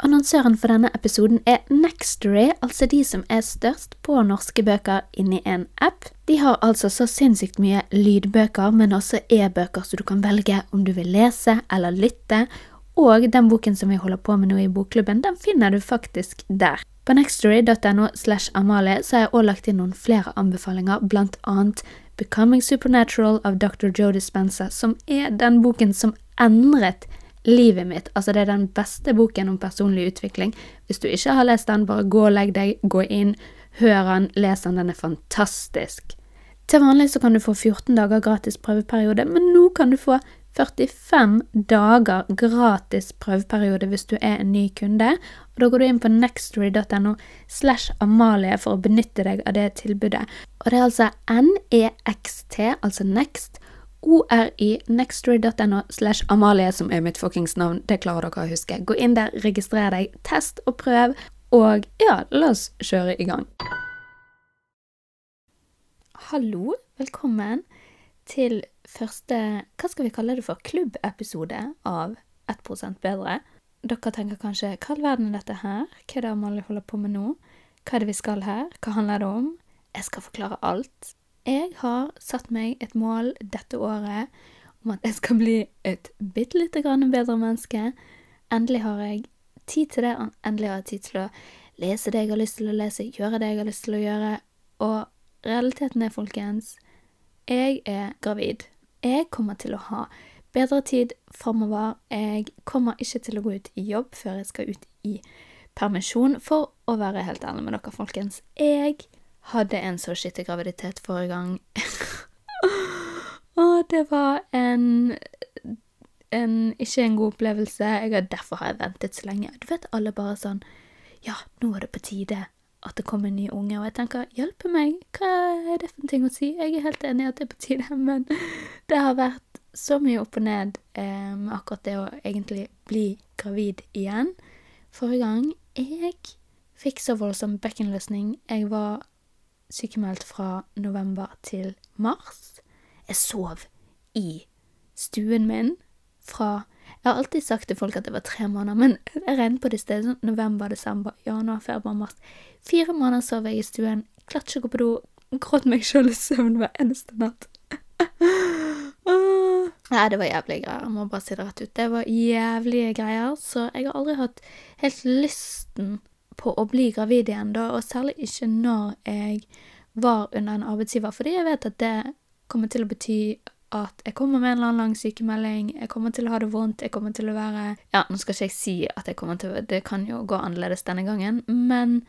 Annonsøren for denne episoden er Nextory, altså de som er størst på norske bøker inni en app. De har altså så sinnssykt mye lydbøker, men også e-bøker, så du kan velge om du vil lese eller lytte. Og den boken som vi holder på med nå i bokklubben, den finner du faktisk der. På nextory.no slash Amalie så har jeg også lagt inn noen flere anbefalinger, blant annet Becoming Supernatural av Dr. Joe Dispenza, som er den boken som endret livet mitt. Altså, det er den beste boken om personlig utvikling. Hvis du ikke har lest den, bare gå og legg deg, gå inn, hør den, les den, den er fantastisk. Til vanlig så kan du få 14 dager gratis prøveperiode, men nå kan du få 45 dager gratis prøveperiode hvis du er en ny kunde. Og Da går du inn på nextory.no slash Amalie for å benytte deg av det tilbudet. Og det er altså NEXT, altså Next, ORI, nextory.no slash Amalie, som er mitt fuckings navn. Det klarer dere å huske. Gå inn der, registrer deg, test og prøv, og ja, la oss kjøre i gang. Hallo, velkommen til første, hva skal vi kalle det for, klubbepisode av 1 bedre. Dere tenker kanskje hva i verden er dette her, hva er det Amalie holder på med nå, hva er det vi skal her, hva handler det om? Jeg skal forklare alt. Jeg har satt meg et mål dette året om at jeg skal bli et bitte lite grann bedre menneske. Endelig har jeg tid til det, og endelig har jeg tid til å lese det jeg har lyst til å lese, gjøre det jeg har lyst til å gjøre, og realiteten er, folkens, jeg er gravid. Jeg kommer til å ha bedre tid framover. Jeg kommer ikke til å gå ut i jobb før jeg skal ut i permisjon, for å være helt ærlig med dere, folkens. Jeg hadde en så skittig graviditet forrige gang. Og det var en, en Ikke en god opplevelse. Jeg, derfor har jeg ventet så lenge. Du vet alle bare sånn Ja, nå er det på tide at det kommer en ny unge. Og jeg tenker hjelpe meg, hva er det for en ting å si? Jeg er helt enig i at det er på tide, men det har vært så mye opp og ned eh, med akkurat det å egentlig bli gravid igjen. Forrige gang jeg fikk så voldsom bekkenløsning. Jeg var sykemeldt fra november til mars. Jeg sov i stuen min fra Jeg har alltid sagt til folk at det var tre måneder, men jeg regnet på det stedet sånn november, desember, januar, februar, mars. Fire måneder sov jeg i stuen, klarte ikke å gå på do, gråt meg sjøl i søvn hver eneste natt. Nei, det var jævlige greier. Jeg må bare si det rett ut. Det var jævlige greier, så jeg har aldri hatt helt lysten på å bli gravid igjen, da, og særlig ikke når jeg var under en arbeidsgiver, fordi jeg vet at det kommer til å bety at jeg kommer med en eller annen lang sykemelding, jeg kommer til å ha det vondt, jeg kommer til å være Ja, nå skal ikke jeg si at jeg kommer til å Det kan jo gå annerledes denne gangen, men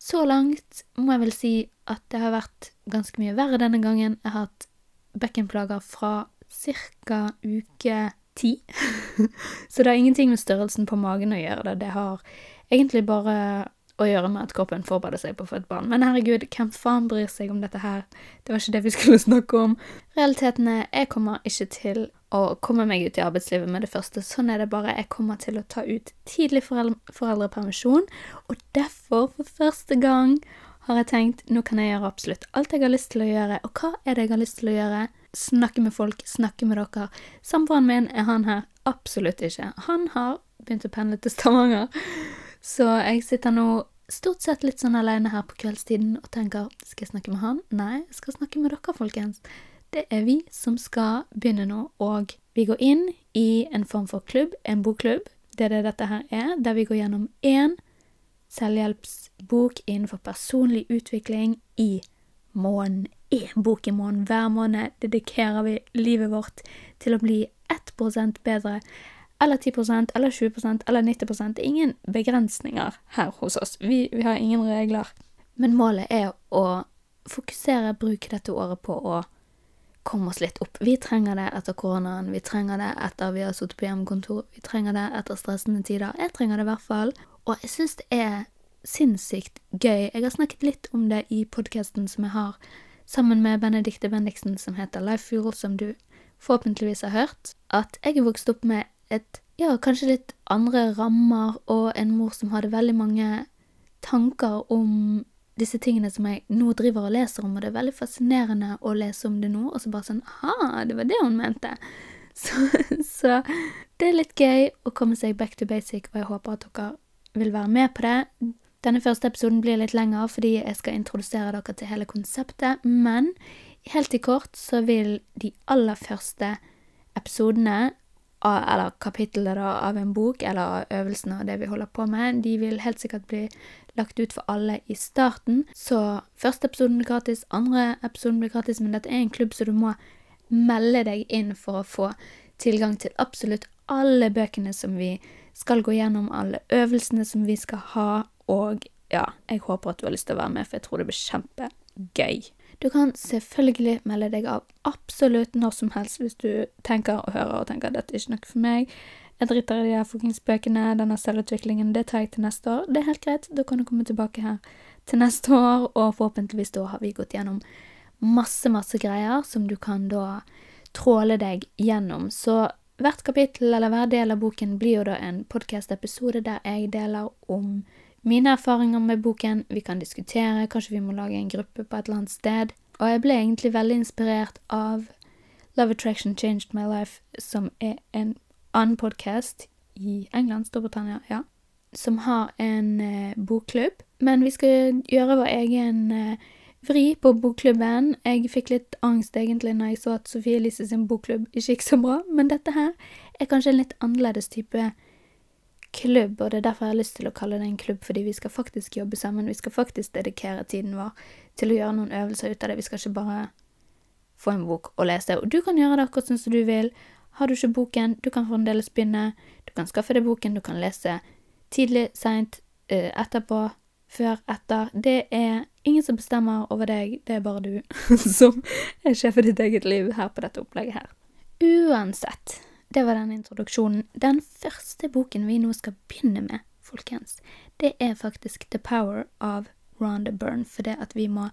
så langt må jeg vel si at det har vært ganske mye verre denne gangen. Jeg har hatt bekkenplager fra ca. uke ti. så det har ingenting med størrelsen på magen å gjøre. Det, det har egentlig bare å gjøre med at kroppen forbereder seg på å få et barn. Men herregud, hvem faen bryr seg om dette her? Det var ikke det vi skulle snakke om. Realiteten er, jeg kommer ikke til å komme meg ut i arbeidslivet med det første. Sånn er det bare. Jeg kommer til å ta ut tidlig foreldre foreldrepermisjon, og derfor, for første gang, har jeg tenkt nå kan jeg gjøre absolutt alt jeg har lyst til å gjøre. Og hva er det jeg har lyst til å gjøre? Snakke med folk, snakke med dere. Samboeren min er han her absolutt ikke. Han har begynt å pendle til Stavanger. Så jeg sitter nå stort sett litt sånn alene her på kveldstiden og tenker skal jeg snakke med han? Nei, jeg skal snakke med dere, folkens. Det er vi som skal begynne nå, og vi går inn i en form for klubb, en bokklubb. Det er det dette her er, der vi går gjennom én selvhjelpsbok innenfor personlig utvikling i måneden. Én bok i måneden hver måned dedikerer vi livet vårt til å bli 1% bedre eller 10 eller 20% eller 90 Det er ingen begrensninger her hos oss. Vi, vi, har ingen regler. Men målet er å fokusere, bruke dette året på å komme oss litt opp. Vi trenger det etter koronaen, vi trenger det etter vi har sittet på hjemmekontor, vi trenger det etter stressende tider. Jeg trenger det i hvert fall. Og jeg syns det er sinnssykt gøy. Jeg har snakket litt om det i podkasten som jeg har sammen med Benedicte Bendiksen, som heter Life Fuel, som du forhåpentligvis har hørt. At jeg er vokst opp med et ja, kanskje litt andre rammer, og en mor som hadde veldig mange tanker om disse tingene som jeg nå driver og leser om, og det er veldig fascinerende å lese om det nå, og så bare sånn Aha, det var det hun mente. Så, så det er litt gøy å komme seg back to basic, og jeg håper at dere vil være med på det. Denne første episoden blir litt lengre fordi jeg skal introdusere dere til hele konseptet, men helt i kort så vil de aller første episodene eller kapitlet da, av en bok, eller øvelsene og det vi holder på med, de vil helt sikkert bli lagt ut for alle i starten. Så første episoden blir gratis, andre episoden blir gratis, men dette er en klubb, så du må melde deg inn for å få tilgang til absolutt alle bøkene som vi skal gå gjennom, alle øvelsene som vi skal ha, og ja, jeg håper at du har lyst til å være med, for jeg tror det blir kjempegøy. Du kan selvfølgelig melde deg av absolutt når som helst hvis du tenker og hører og tenker at dette er ikke noe for meg. Jeg driter i de her fuckings bøkene, denne selvutviklingen, det tar jeg til neste år. Det er helt greit, da kan du komme tilbake her til neste år, og forhåpentligvis da har vi gått gjennom masse, masse greier som du kan da tråle deg gjennom. Så hvert kapittel eller hver del av boken blir jo da en podkast-episode der jeg deler om mine erfaringer med boken, vi kan diskutere, kanskje vi må lage en gruppe på et eller annet sted. Og jeg ble egentlig veldig inspirert av Love Attraction Changed My Life, som er en annen podkast i England, Storbritannia, ja, som har en eh, bokklubb. Men vi skal gjøre vår egen eh, vri på bokklubben. Jeg fikk litt angst egentlig når jeg så at Sofie Elise sin bokklubb ikke gikk så bra, men dette her er kanskje en litt annerledes type klubb, og det er derfor jeg har lyst til å kalle det en klubb, fordi vi skal faktisk jobbe sammen. Vi skal faktisk dedikere tiden vår til å gjøre noen øvelser ut av det. Vi skal ikke bare få en bok og lese. Og du kan gjøre det akkurat sånn som du vil. Har du ikke boken, du kan fremdeles begynne. Du kan skaffe deg boken, du kan lese tidlig, seint, eh, etterpå, før, etter. Det er ingen som bestemmer over deg, det er bare du som er sjef i ditt eget liv her på dette opplegget her. Uansett det var den introduksjonen. Den første boken vi nå skal begynne med, folkens, det er faktisk The Power av Ronda Byrne, for det at vi må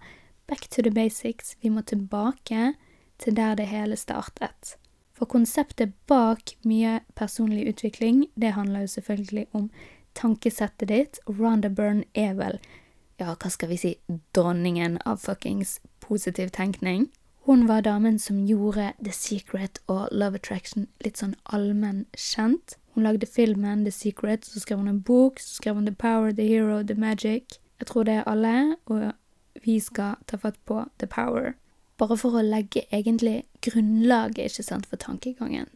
back to the basics. Vi må tilbake til der det hele startet. For konseptet bak mye personlig utvikling, det handler jo selvfølgelig om tankesettet ditt. Ronda Byrne er vel, ja, hva skal vi si, dronningen av fuckings positiv tenkning. Hun var damen som gjorde The Secret og Love Attraction litt sånn allmenn kjent. Hun lagde filmen The Secret, så skrev hun en bok, så skrev hun The Power, The Hero, The Magic. Jeg tror det er alle, og vi skal ta fatt på The Power. Bare for å legge egentlig grunnlaget, ikke sant, for tankegangen.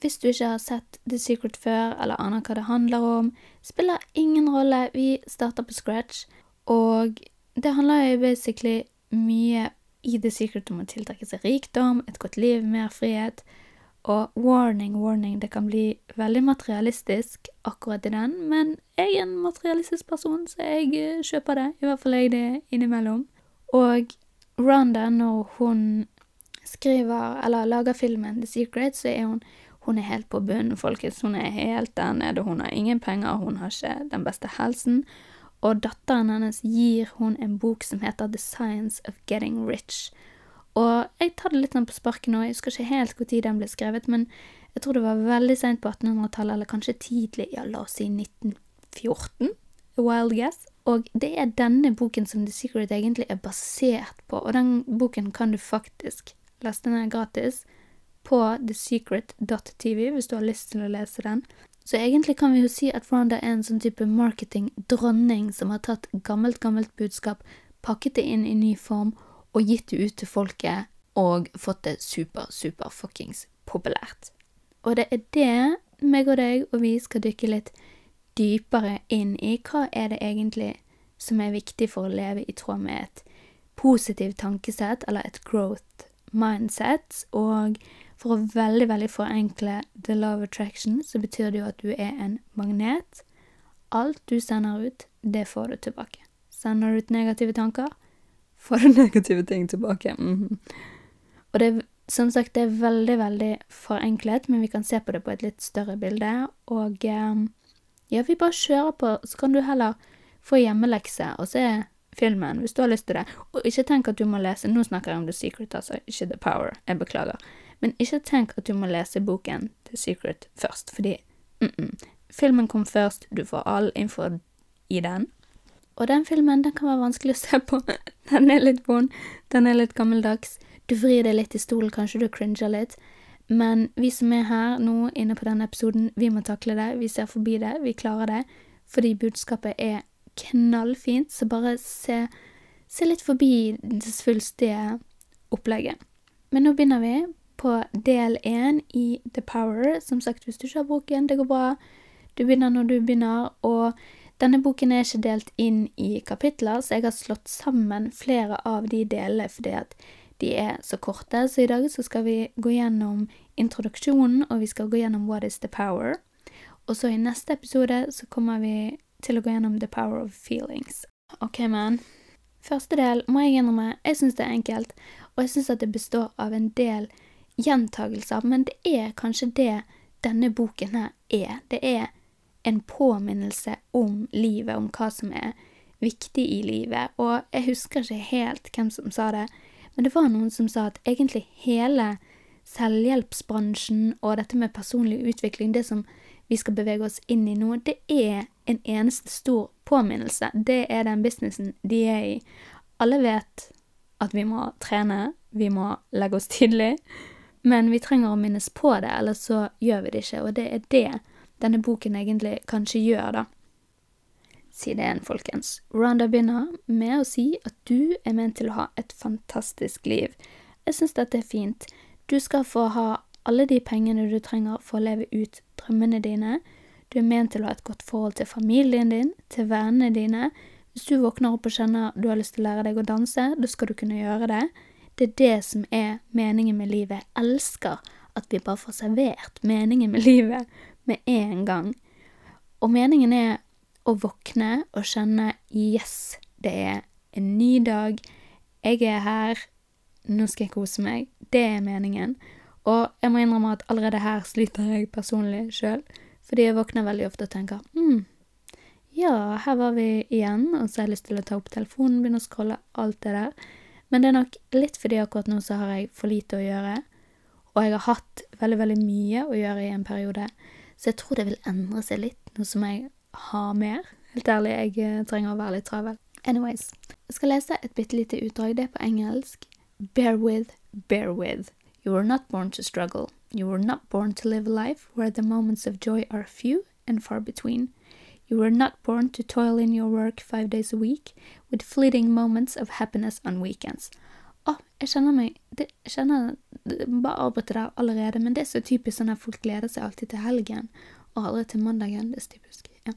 Hvis du ikke har sett The Secret før, eller aner hva det handler om, spiller ingen rolle, vi starter på scratch, og det handler jo basically mye i The Secret om å tiltrekke seg rikdom, et godt liv, mer frihet. Og warning, warning, det kan bli veldig materialistisk akkurat i den, men jeg er en materialistisk person, så jeg eh, kjøper det. I hvert fall jeg det innimellom. Og Rhonda, når hun skriver, eller lager filmen The Secret, så er hun hun er helt på bunnen, folkens. Hun er helt der nede. Hun har ingen penger, hun har ikke den beste helsen og datteren hennes gir hun en bok som heter The Science of Getting Rich. Og jeg tar det litt sånn på sparket nå, jeg husker ikke helt når den ble skrevet, men jeg tror det var veldig seint på 1800-tallet, eller kanskje tidlig, ja, la oss si 1914, wild guess. Og det er denne boken som The Secret egentlig er basert på, og den boken kan du faktisk laste ned gratis på thesecret.tv hvis du har lyst til å lese den. Så egentlig kan vi jo si at Ronda er en sånn type marketing-dronning som har tatt gammelt, gammelt budskap, pakket det inn i ny form og gitt det ut til folket og fått det super, super fuckings populært. Og det er det meg og deg og vi skal dykke litt dypere inn i. Hva er det egentlig som er viktig for å leve i tråd med et positivt tankesett, eller et growth mindset, og for å veldig, veldig forenkle the love attraction, så betyr det jo at du er en magnet. Alt du sender ut, det får du tilbake. Sender du ut negative tanker, får du negative ting tilbake. Mm -hmm. Og det er som sagt, det er veldig, veldig forenklet, men vi kan se på det på et litt større bilde. Og um, ja, vi bare kjører på, så kan du heller få hjemmelekse og se filmen hvis du har lyst til det. Og ikke tenk at du må lese Nå snakker jeg om The Secret, altså, ikke The Power. Jeg beklager. Men ikke tenk at du må lese boken The Secret først, fordi mm -mm. filmen kom først, du får all info i den. Og den filmen den kan være vanskelig å se på. den er litt vond, den er litt gammeldags. Du vrir deg litt i stolen, kanskje du cringer litt. Men vi som er her nå inne på denne episoden, vi må takle det. Vi ser forbi det, vi klarer det. fordi budskapet er knallfint, så bare se, se litt forbi det svulstige opplegget. Men nå begynner vi på del én i The Power. Som sagt, hvis du ikke har boken, det går bra. Du begynner når du begynner, og denne boken er ikke delt inn i kapitler, så jeg har slått sammen flere av de delene fordi at de er så korte. Så i dag så skal vi gå gjennom introduksjonen, og vi skal gå gjennom What is the power? Og så i neste episode så kommer vi til å gå gjennom The power of feelings. Ok, man. Første del må jeg innrømme, jeg syns det er enkelt, og jeg syns at det består av en del gjentagelser, men det er kanskje det denne boken her er. Det er en påminnelse om livet, om hva som er viktig i livet. Og jeg husker ikke helt hvem som sa det, men det var noen som sa at egentlig hele selvhjelpsbransjen og dette med personlig utvikling, det som vi skal bevege oss inn i nå, det er en eneste stor påminnelse. Det er den businessen de er i. Alle vet at vi må trene, vi må legge oss tidlig, men vi trenger å minnes på det, eller så gjør vi det ikke, og det er det denne boken egentlig kanskje gjør, da. Si det igjen, folkens. Rhonda begynner med å si at du er ment til å ha et fantastisk liv. Jeg syns dette er fint. Du skal få ha alle de pengene du trenger for å leve ut drømmene dine. Du er ment til å ha et godt forhold til familien din, til vennene dine. Hvis du våkner opp og kjenner du har lyst til å lære deg å danse, da skal du kunne gjøre det. Det er det som er meningen med livet. Jeg elsker at vi bare får servert meningen med livet med en gang. Og meningen er å våkne og kjenne yes, det er en ny dag, jeg er her, nå skal jeg kose meg. Det er meningen. Og jeg må innrømme at allerede her sliter jeg personlig sjøl, fordi jeg våkner veldig ofte og tenker mm, ja, her var vi igjen, og så har jeg lyst til å ta opp telefonen, begynne å scrolle, alt det der. Men det er nok litt fordi akkurat nå så har jeg for lite å gjøre, og jeg har hatt veldig, veldig mye å gjøre i en periode. Så jeg tror det vil endre seg litt nå som jeg har mer. Helt ærlig, jeg eh, trenger å være litt travel. Anyways. Jeg skal lese et bitte lite utdrag. Det er på engelsk. Bear with, bear with. You were not born to struggle. You were not born to live a life where the moments of joy are few and far between. You were not born to toil in your work five days a week, with fleeting moments of happiness on weekends. Å, jeg kjenner meg det, Jeg kjenner det, Bare avbryter der allerede, men det er så typisk sånn at folk gleder seg alltid til helgen, og aldri til mandagen. Det er så typisk. Ja.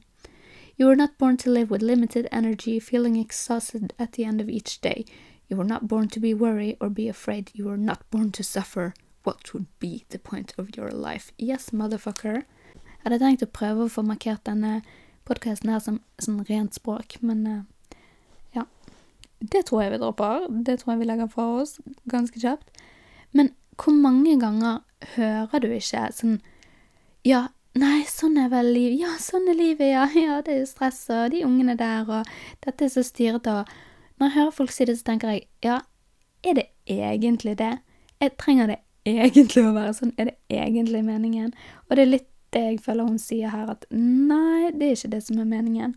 You were not born to live with limited energy, feeling exhausted at the end of each day. You were not born to be worried or be afraid. You were not born to suffer. What would be the point of your life? Yes, motherfucker. Jeg hadde tenkt å prøve å få markert denne podkasten her som sånn rent språk, men uh, det tror jeg vi dropper. Det tror jeg vi legger fra oss ganske kjapt. Men hvor mange ganger hører du ikke sånn Ja, nei, sånn er vel livet. Ja, sånn er livet, ja. Ja, det er stress, og de ungene der, og dette er så styrete, og Når jeg hører folk si det, så tenker jeg ja, er det egentlig det? Jeg trenger det egentlig å være sånn? Er det egentlig meningen? Og det er litt det jeg føler hun sier her, at nei, det er ikke det som er meningen.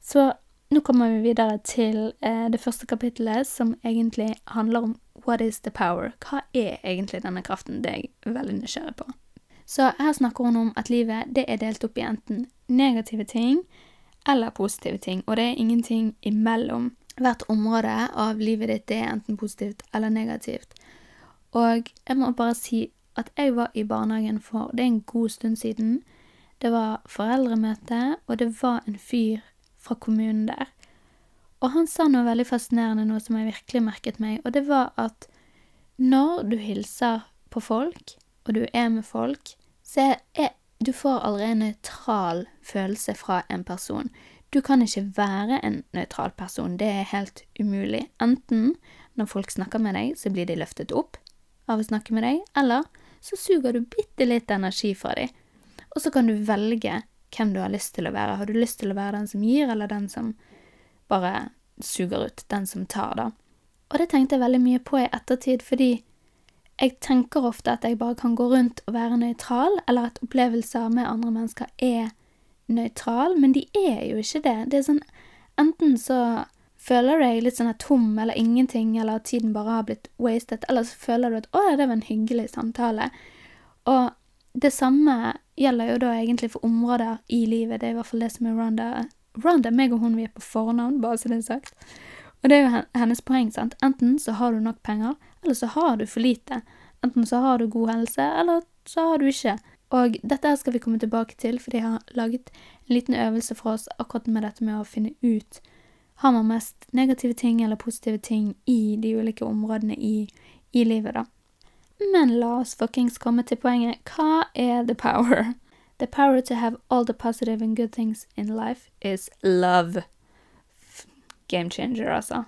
Så nå kommer vi videre til eh, det første kapittelet, som egentlig handler om What is the power? Hva er egentlig denne kraften? Det er jeg veldig nysgjerrig på. Så her snakker hun om at livet det er delt opp i enten negative ting eller positive ting, og det er ingenting imellom. Hvert område av livet ditt er enten positivt eller negativt. Og jeg må bare si at jeg var i barnehagen for det er en god stund siden. Det var foreldremøte, og det var en fyr fra kommunen der. Og han sa noe veldig fascinerende, noe som jeg virkelig merket meg, og det var at når du hilser på folk, og du er med folk, så er du får aldri en nøytral følelse fra en person. Du kan ikke være en nøytral person, det er helt umulig. Enten når folk snakker med deg, så blir de løftet opp av å snakke med deg, eller så suger du bitte litt energi fra dem. Og så kan du velge hvem du har lyst til å være. Har du lyst til å være den som gir, eller den som bare suger ut? Den som tar, da. Og det tenkte jeg veldig mye på i ettertid, fordi jeg tenker ofte at jeg bare kan gå rundt og være nøytral, eller at opplevelser med andre mennesker er nøytral, men de er jo ikke det. Det er sånn Enten så føler du deg litt sånn tom eller ingenting, eller at tiden bare har blitt wasted, eller så føler du at 'å ja, det var en hyggelig samtale'. Og det samme gjelder jo da egentlig for områder i livet. Det er i hvert fall det som er Ronda. Ronda, meg og hun, vi er på fornavn, bare så det er sagt. Og det er jo hennes poeng, sant. Enten så har du nok penger, eller så har du for lite. Enten så har du god helse, eller så har du ikke. Og dette her skal vi komme tilbake til, for de har laget en liten øvelse for oss akkurat med dette med å finne ut har man mest negative ting eller positive ting i de ulike områdene i, i livet, da. Men la oss fuckings komme til poenget. Hva er the power? The power to have all the positive and good things in life is love. Game changer, altså.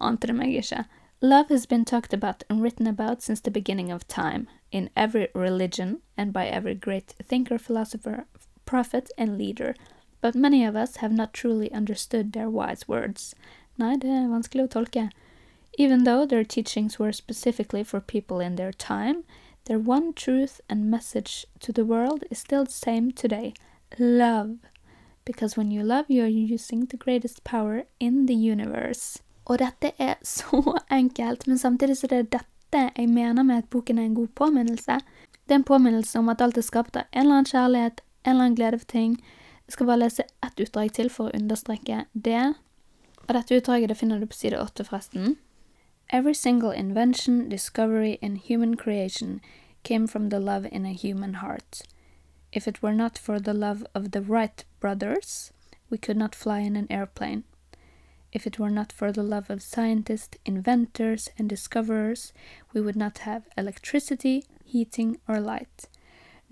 Ante det meg ikke. Love has been talked about and written about since the beginning of time, in every religion and by every great thinker, philosopher, prophet and leader. But many of us have not truly understood their wise words. Nei, det er vanskelig å tolke. Even though their teachings were specifically for people in their time, their one truth and message to the world is still the same today love. Because when you love, you are using the greatest power in the universe. Og dette er så enkelt, men samtidig så det er dette jeg mener med at boken er en god påminnelse. Det er en påminnelse om at alt er skapt av en eller annen kjærlighet, en eller annen glede for ting, jeg skal bare lese ett utdrag til for å understreke det. Og dette utdraget det finner du på side åtte, forresten. Every single invention, discovery and human creation came from the love in a human heart. If it were not for the love of the Wright brothers, we could not fly in an airplane. If it were not for the love of scientists, inventors, and discoverers, we would not have electricity, heating, or light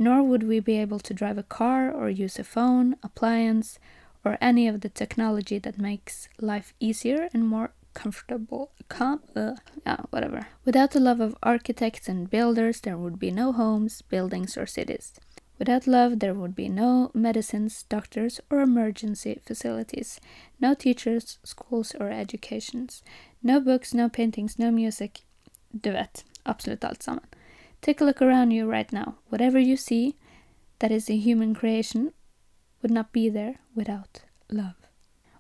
nor would we be able to drive a car or use a phone, appliance, or any of the technology that makes life easier and more comfortable. Com- uh, yeah, whatever. Without the love of architects and builders, there would be no homes, buildings, or cities. Without love, there would be no medicines, doctors, or emergency facilities, no teachers, schools, or educations, no books, no paintings, no music. Du vet, absolutt alt sammen. Take a look around you right now. Whatever you see that is a human creation would not be there without love.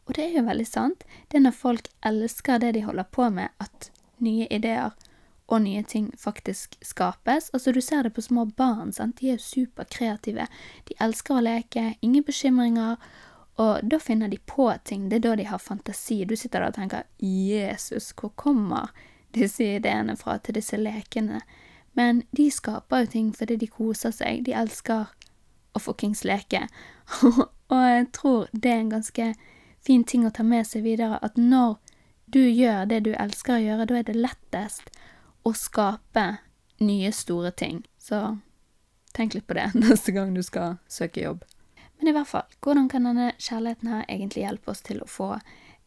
Og det er jo veldig sant. Det er når folk elsker det de holder på med, at nye ideer og nye ting faktisk skapes. Altså, du ser det på små barn, sant. De er superkreative. De elsker å leke, ingen bekymringer. Og da finner de på ting. Det er da de har fantasi. Du sitter der og tenker 'Jesus, hvor kommer disse ideene fra til disse lekene?' Men de skaper jo ting fordi de koser seg. De elsker å fuckings leke. og jeg tror det er en ganske fin ting å ta med seg videre, at når du gjør det du elsker å gjøre, da er det lettest å skape nye, store ting. Så tenk litt på det neste gang du skal søke jobb. Men i hvert fall, hvordan kan denne kjærligheten her egentlig hjelpe oss til å få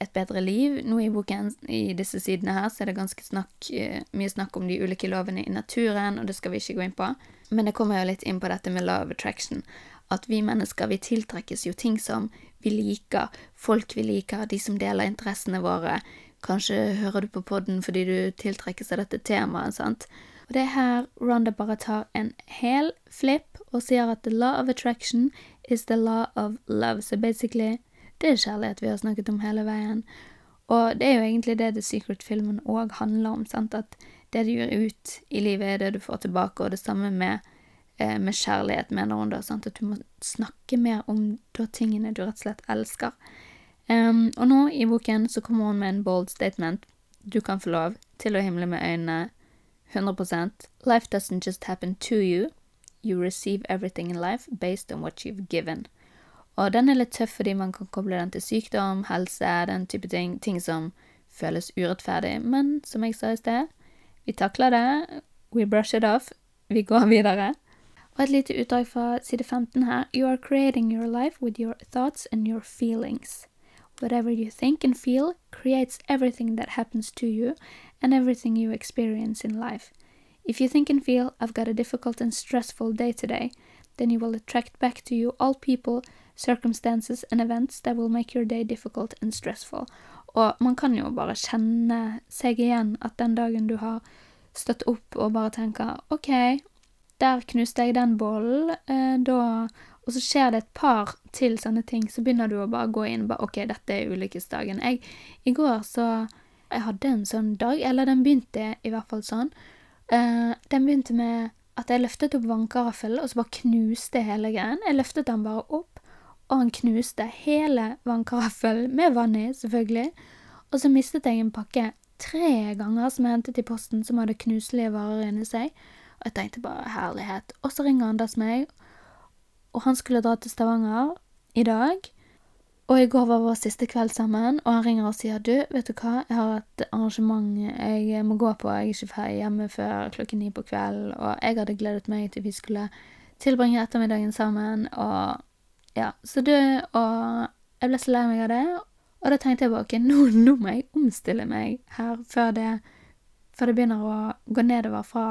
et bedre liv. Nå i boken, i disse sidene her, så er det ganske snakk, eh, mye snakk om de ulike lovene i naturen, og det skal vi ikke gå inn på. Men det kommer jo litt inn på dette med law of attraction. At vi mennesker, vi tiltrekkes jo ting som vi liker, folk vi liker, de som deler interessene våre. Kanskje hører du på podden fordi du tiltrekkes av dette temaet, sant. Og det er her Ronda bare tar en hel flipp og sier at the law of attraction is the law of love. So basically det er kjærlighet vi har snakket om hele veien. Og det er jo egentlig det The Secret-filmen òg handler om, sant, at det du gjør ut i livet, er det du får tilbake, og det samme med, eh, med kjærlighet, mener hun da, sant, at du må snakke mer om de tingene du rett og slett elsker. Um, og nå i boken så kommer hun med en bold statement. Du kan få lov til å himle med øynene 100% Life doesn't just happen to you. You receive everything in life based on what you've given. Og den er litt tøff fordi man kan koble den til sykdom, helse, den type ting. Ting som føles urettferdig. Men som jeg sa i sted, vi takler det. We brush it off. Vi går videre. Og et lite utdrag fra side 15 her. You are creating your life with your thoughts and your feelings. Whatever you think and feel creates everything that happens to you and everything you experience in life. If you think and feel, I've got a difficult and stressful day today, then you will attract back to you all people circumstances and events that will make your day difficult and stressful. Og man kan jo bare kjenne seg igjen at den dagen du har stått opp og bare tenker OK, der knuste jeg den bollen, eh, da Og så skjer det et par til sånne ting, så begynner du å bare gå inn bare OK, dette er ulykkesdagen. Jeg I går så Jeg hadde en sånn dag, eller den begynte i hvert fall sånn. Eh, den begynte med at jeg løftet opp vannkaraffelen, og så bare knuste hele greien. Jeg løftet den bare opp, og han knuste hele vannkaraffelen, med vann i, selvfølgelig. Og så mistet jeg en pakke tre ganger som jeg hentet i posten, som hadde knuselige varer inni seg. Og jeg tenkte bare herlighet. Og så ringer Anders meg, og han skulle dra til Stavanger i dag. Og i går var vår siste kveld sammen, og han ringer og sier du, vet du hva, jeg har et arrangement jeg må gå på, jeg er ikke ferdig hjemme før klokken ni på kvelden, og jeg hadde gledet meg til vi skulle tilbringe ettermiddagen sammen, og ja, så du, og jeg ble så lei meg av det, og da tenkte jeg bare ok, nå, nå må jeg omstille meg her før det, før det begynner å gå nedover fra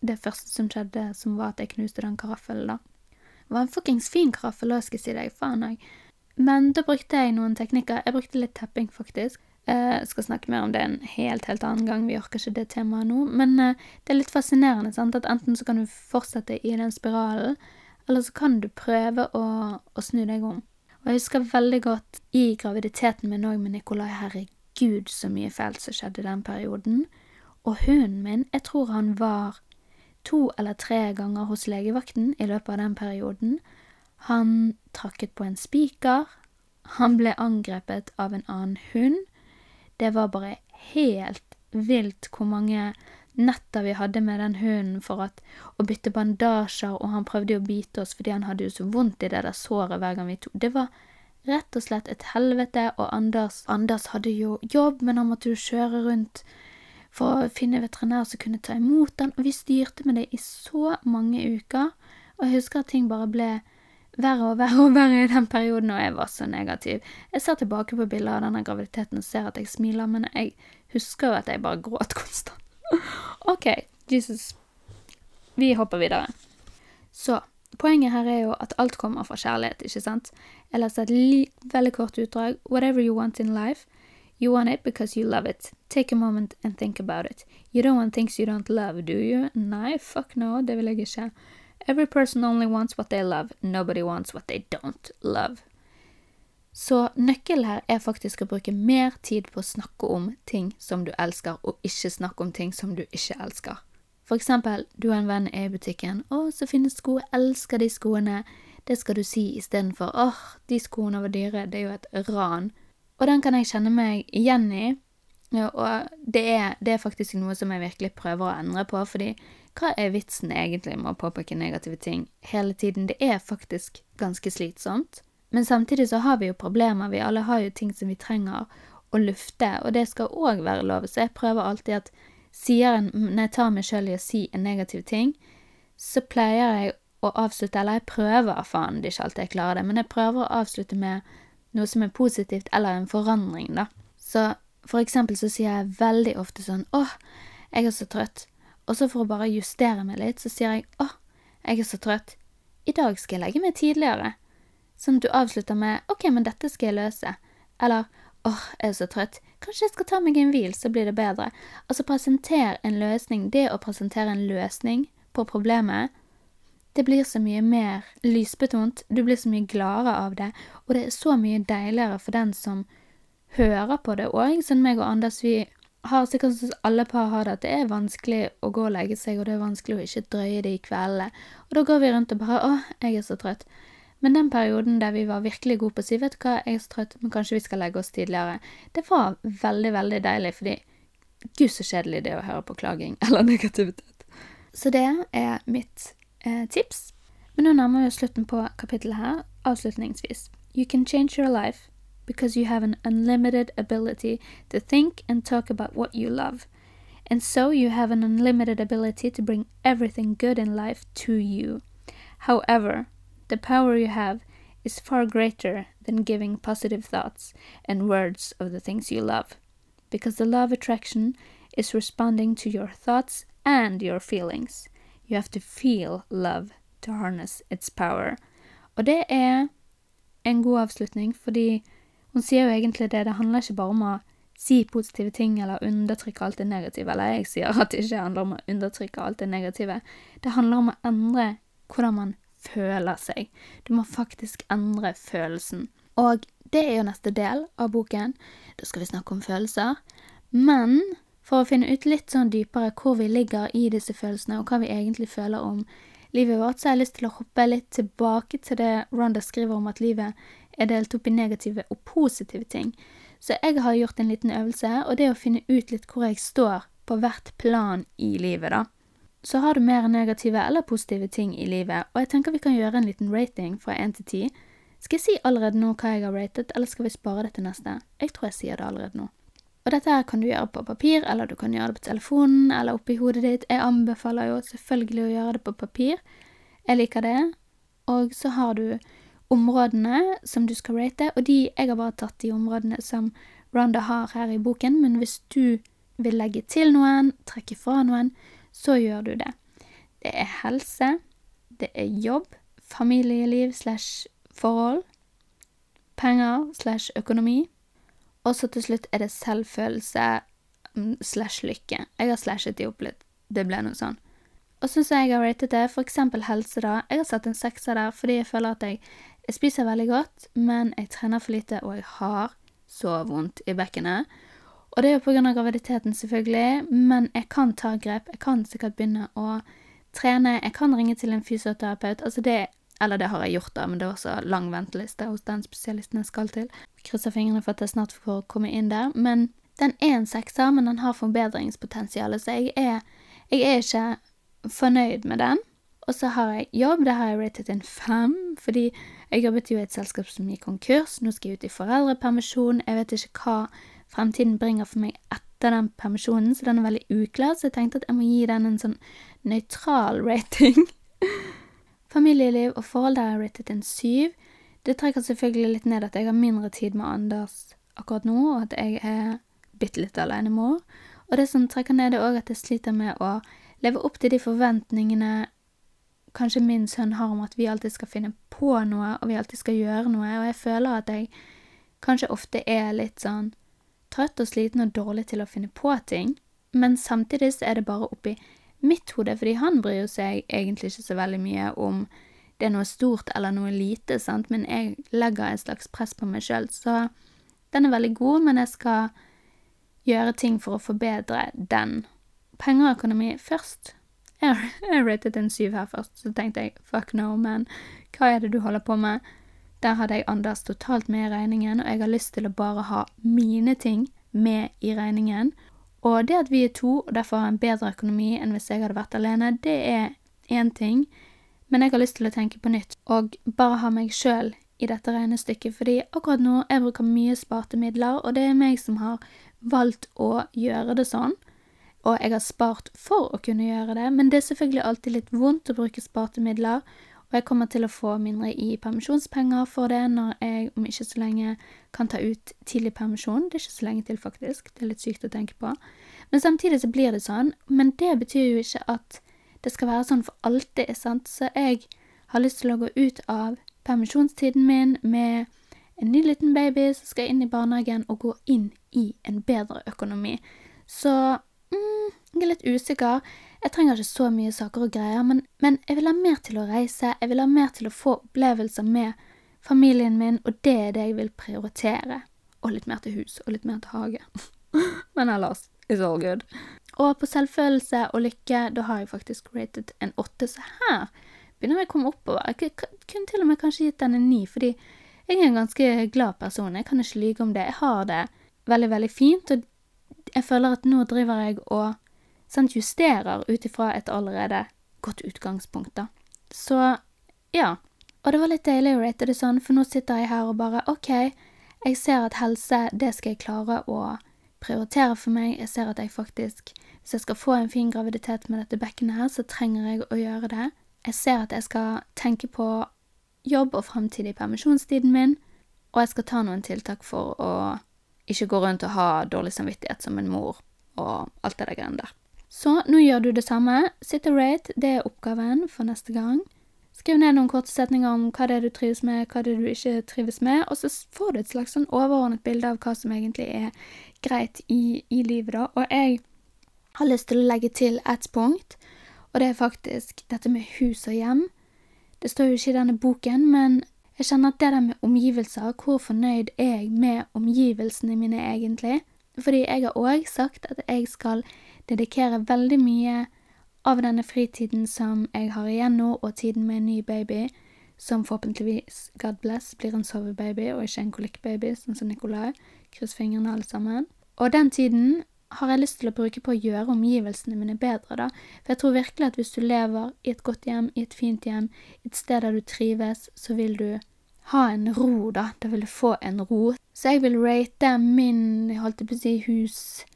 det første som skjedde, som var at jeg knuste den karaffelen, da. Det var en fuckings fin karaffel, skal jeg si deg, faen òg. Men da brukte jeg noen teknikker. Jeg brukte litt tepping, faktisk. Jeg eh, skal snakke mer om det en helt, helt annen gang. Vi orker ikke det temaet nå. Men eh, det er litt fascinerende sant? at enten så kan du fortsette i den spiralen, eller så kan du prøve å, å snu deg om. Og jeg husker veldig godt i graviditeten min òg med Nikolai. Herregud, så mye fælt som skjedde i den perioden. Og hunden min, jeg tror han var to eller tre ganger hos legevakten i løpet av den perioden. Han trakket på en spiker. Han ble angrepet av en annen hund. Det var bare helt vilt hvor mange netter vi hadde med den hunden for at, å bytte bandasjer, og han prøvde å bite oss fordi han hadde jo så vondt i det der såret hver gang vi tok Det var rett og slett et helvete, og Anders, Anders hadde jo jobb, men han måtte jo kjøre rundt for å finne veterinær som kunne ta imot han, og vi styrte med det i så mange uker, og jeg husker at ting bare ble verre og verre og verre i den perioden, og jeg var så negativ. Jeg ser tilbake på bilder av denne graviditeten og ser at jeg smiler, men jeg husker jo at jeg bare gråt konstant. OK, Jesus. Vi hopper videre. Så poenget her er jo at alt kommer fra kjærlighet, ikke sant? Jeg leser et veldig kort utdrag. Whatever you want in life, you want it because you love it. Take a moment and think about it. You don't want things you don't love, do you? Nei, fuck no, det vil jeg ikke. Every person only wants what they love, nobody wants what they don't love. Så nøkkelen her er faktisk å bruke mer tid på å snakke om ting som du elsker, og ikke snakke om ting som du ikke elsker. For eksempel, du og en venn i butikken, 'Å, så fine sko, jeg elsker de skoene.' Det skal du si istedenfor 'Åh, de skoene var dyre', det er jo et ran. Og den kan jeg kjenne meg igjen i, og det er, det er faktisk noe som jeg virkelig prøver å endre på, fordi hva er vitsen egentlig med å påpeke negative ting hele tiden? Det er faktisk ganske slitsomt. Men samtidig så har vi jo problemer, vi alle har jo ting som vi trenger å lufte, og det skal òg være lov. Så jeg prøver alltid at en, når jeg tar meg sjøl i å si en negativ ting, så pleier jeg å avslutte, eller jeg prøver, faen, det er ikke alltid jeg klarer det, men jeg prøver å avslutte med noe som er positivt, eller en forandring, da. Så for eksempel så sier jeg veldig ofte sånn åh, jeg er så trøtt. Og så for å bare justere meg litt, så sier jeg åh, jeg er så trøtt. I dag skal jeg legge meg tidligere. Sånn at du avslutter med ok, men dette skal jeg løse. Eller åh, jeg er så trøtt. Kanskje jeg skal ta meg en hvil, så blir det bedre. Altså presenter en løsning. Det å presentere en løsning på problemet, det blir så mye mer lysbetont, du blir så mye gladere av det, og det er så mye deiligere for den som hører på det òg. Sånn meg og Anders, vi har sikkert som alle par har det, at det er vanskelig å gå og legge seg, og det er vanskelig å ikke drøye det i kveldene. Og da går vi rundt og bare 'Å, jeg er så trøtt'. Men den perioden der vi var virkelig gode på å si 'Vet du hva, jeg er så trøtt, men kanskje vi skal legge oss tidligere', det var veldig, veldig deilig, fordi gud så kjedelig det å høre på klaging eller negativitet. Så det er mitt eh, tips. Men nå nærmer vi oss slutten på kapittelet her, avslutningsvis. You can change your life because you have an unlimited ability to think and talk about what you love. And so you have an unlimited ability to bring everything good in life to you. However, the power you have is far greater than giving positive thoughts and words of the things you love, because the of attraction is responding to your thoughts and your feelings. You have to feel love to harness its power. Og det er en god avslutning, fordi Hun sier jo egentlig det, det handler ikke bare om å si positive ting eller undertrykke alt det negative, eller jeg sier at det ikke handler om å undertrykke alt det negative. Det handler om å endre hvordan man føler seg. Du må faktisk endre følelsen. Og det er jo neste del av boken. Da skal vi snakke om følelser. Men for å finne ut litt sånn dypere hvor vi ligger i disse følelsene, og hva vi egentlig føler om livet vårt, så har jeg lyst til å hoppe litt tilbake til det Ronda skriver om at livet er delt opp i negative og positive ting. Så jeg har gjort en liten øvelse, og det er å finne ut litt hvor jeg står på hvert plan i livet, da. Så har du mer negative eller positive ting i livet, og jeg tenker vi kan gjøre en liten rating fra én til ti. Skal jeg si allerede nå hva jeg har ratet, eller skal vi spare det til neste? Jeg tror jeg sier det allerede nå. Og dette her kan du gjøre på papir, eller du kan gjøre det på telefonen, eller oppi hodet ditt. Jeg anbefaler jo selvfølgelig å gjøre det på papir. Jeg liker det. Og så har du områdene som du skal rate, og de Jeg har bare tatt de områdene som Ronda har her i boken, men hvis du vil legge til noen, trekke fra noen, så gjør du det. Det er helse, det er jobb, familieliv slash forhold, penger slash økonomi, og så til slutt er det selvfølelse mm, slash lykke. Jeg har slashet de opp litt. Det ble noe sånn. Og sånn som jeg har ratet det, for eksempel helse, da. Jeg har satt en sekser der fordi jeg føler at jeg, jeg spiser veldig godt, men jeg trener for lite, og jeg har så vondt i bekkenet. Og det er jo av graviditeten, selvfølgelig, men jeg kan ta grep. Jeg kan sikkert begynne å trene. Jeg kan ringe til en fysioterapeut. Altså, det eller det har jeg gjort, da, men det er også lang venteliste hos den spesialisten jeg skal til. Krysser fingrene for at jeg snart får komme inn der. Men den er en sekser, men den har forbedringspotensial, så jeg er, jeg er ikke fornøyd med den. Og så har jeg jobb, det har jeg ratet en fem, fordi jeg jobbet jo i et selskap som gikk konkurs. Nå skal jeg ut i foreldrepermisjon. Jeg vet ikke hva fremtiden bringer for meg etter den permisjonen, så den er veldig uklar, så jeg tenkte at jeg må gi den en sånn nøytral rating. Familieliv og forhold der er ratet en syv. Det trekker selvfølgelig litt ned at jeg har mindre tid med Anders akkurat nå, og at jeg er bitte litt alenemor. Og det som trekker ned, er òg at jeg sliter med å leve opp til de forventningene kanskje min sønn har om at vi alltid skal finne på noe, og vi alltid skal gjøre noe, og jeg føler at jeg kanskje ofte er litt sånn trøtt og sliten og dårlig til å finne på ting, men samtidig så er det bare oppi mitt hode, fordi han bryr seg egentlig ikke så veldig mye om det er noe stort eller noe lite, sant, men jeg legger et slags press på meg sjøl, så den er veldig god, men jeg skal gjøre ting for å forbedre den. Penger og økonomi først. Jeg, ratet en syv her først, så tenkte jeg fuck no, men hva er det du holder på med? Der hadde jeg Anders totalt med i regningen, og jeg har lyst til å bare ha mine ting med i regningen, og det at vi er to og derfor har en bedre økonomi enn hvis jeg hadde vært alene, det er én ting, men jeg har lyst til å tenke på nytt og bare ha meg sjøl i dette regnestykket, fordi akkurat nå jeg bruker mye sparte midler, og det er meg som har valgt å gjøre det sånn. Og jeg har spart for å kunne gjøre det, men det er selvfølgelig alltid litt vondt å bruke sparte midler, og jeg kommer til å få mindre i permisjonspenger for det når jeg om ikke så lenge kan ta ut tidlig permisjon. Det er ikke så lenge til, faktisk. Det er litt sykt å tenke på. Men samtidig så blir det sånn. Men det betyr jo ikke at det skal være sånn for alltid, sant. Så jeg har lyst til å gå ut av permisjonstiden min med en ny liten baby som skal inn i barnehagen, og gå inn i en bedre økonomi. Så mm, jeg er litt usikker. Jeg trenger ikke så mye saker og greier, men, men, jeg vil ha mer til å reise, jeg vil ha mer til å få opplevelser med familien min, og det er det jeg vil prioritere. Og litt mer til hus, og litt mer til hage. men ellers, it's all good. Og på selvfølelse og lykke, da har jeg faktisk rated en åtte, så her begynner jeg å komme oppover. Jeg kunne til og med kanskje gitt den en ni, fordi jeg er en ganske glad person, jeg kan ikke lyge om det. Jeg har det veldig, veldig fint, og jeg føler at nå driver jeg og sant, justerer ut ifra et allerede godt utgangspunkt, da. Så ja. Og det var litt deilig å rate det sånn, for nå sitter jeg her og bare OK, jeg ser at helse, det skal jeg klare å prioritere for meg. Jeg ser at jeg faktisk, hvis jeg skal få en fin graviditet med dette bekkenet her, så trenger jeg å gjøre det. Jeg ser at jeg skal tenke på jobb og framtid i permisjonstiden min, og jeg skal ta noen tiltak for å ikke gå rundt og ha dårlig samvittighet som en mor og alt det der greiene der. Så nå gjør du det samme. Sit and rate, det er oppgaven for neste gang. Skriv ned noen korte setninger om hva det er du trives med, hva det er du ikke trives med, og så får du et slags sånn overordnet bilde av hva som egentlig er greit i, i livet, da. Og jeg har lyst til å legge til ett punkt, og det er faktisk dette med hus og hjem. Det står jo ikke i denne boken, men jeg kjenner at det der med omgivelser, hvor fornøyd er jeg med omgivelsene mine egentlig? Fordi jeg har òg sagt at jeg skal dedikere veldig mye av denne fritiden som jeg har igjen nå, og tiden med en ny baby, som forhåpentligvis, God bless, blir en sovebaby og ikke en kolikkbaby, sånn som Nicolai. Kryss fingrene, alle sammen. Og den tiden har jeg lyst til å bruke på å gjøre omgivelsene mine bedre, da. For jeg tror virkelig at hvis du lever i et godt hjem, i et fint hjem, et sted der du trives, så vil du ha en ro, da. Da vil du få en ro. Så jeg vil rate min, jeg holdt på å si, hus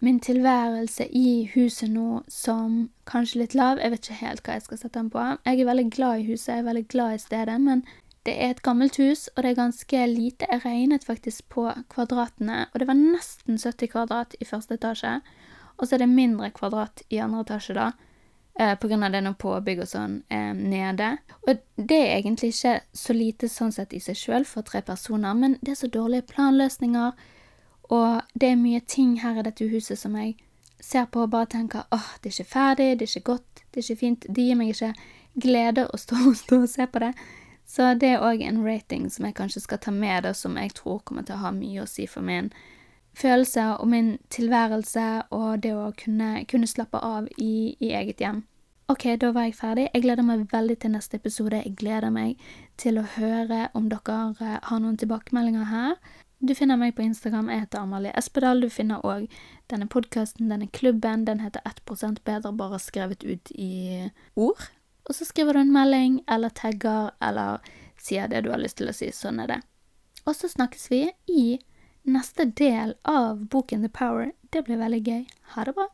min tilværelse i huset nå som kanskje litt lav. Jeg vet ikke helt hva jeg skal sette den på. Jeg er veldig glad i huset, jeg er veldig glad i stedet, men det er et gammelt hus, og det er ganske lite. Jeg regnet faktisk på kvadratene, og det var nesten 70 kvadrat i første etasje. Og så er det mindre kvadrat i andre etasje, da, eh, av det noe påbygg og sånn eh, nede. Og det er egentlig ikke så lite sånn sett i seg sjøl for tre personer, men det er så dårlige planløsninger. Og det er mye ting her i dette huset som jeg ser på og bare tenker åh, det er ikke ferdig, det er ikke godt, det er ikke fint. Det gir meg ikke glede å stå, stå og se på det. Så det er òg en rating som jeg kanskje skal ta med, det, som jeg tror kommer til å ha mye å si for min følelse og min tilværelse og det å kunne, kunne slappe av i, i eget hjem. Ok, da var jeg ferdig. Jeg gleder meg veldig til neste episode. Jeg gleder meg til å høre om dere har noen tilbakemeldinger her. Du finner meg på Instagram. Jeg heter Amalie Espedal. Du finner òg denne podkasten, denne klubben. Den heter 1% bedre, bare skrevet ut i ord. Og så skriver du en melding eller tagger eller sier det du har lyst til å si. Sånn er det. Og så snakkes vi i neste del av boken The Power. Det blir veldig gøy. Ha det bra.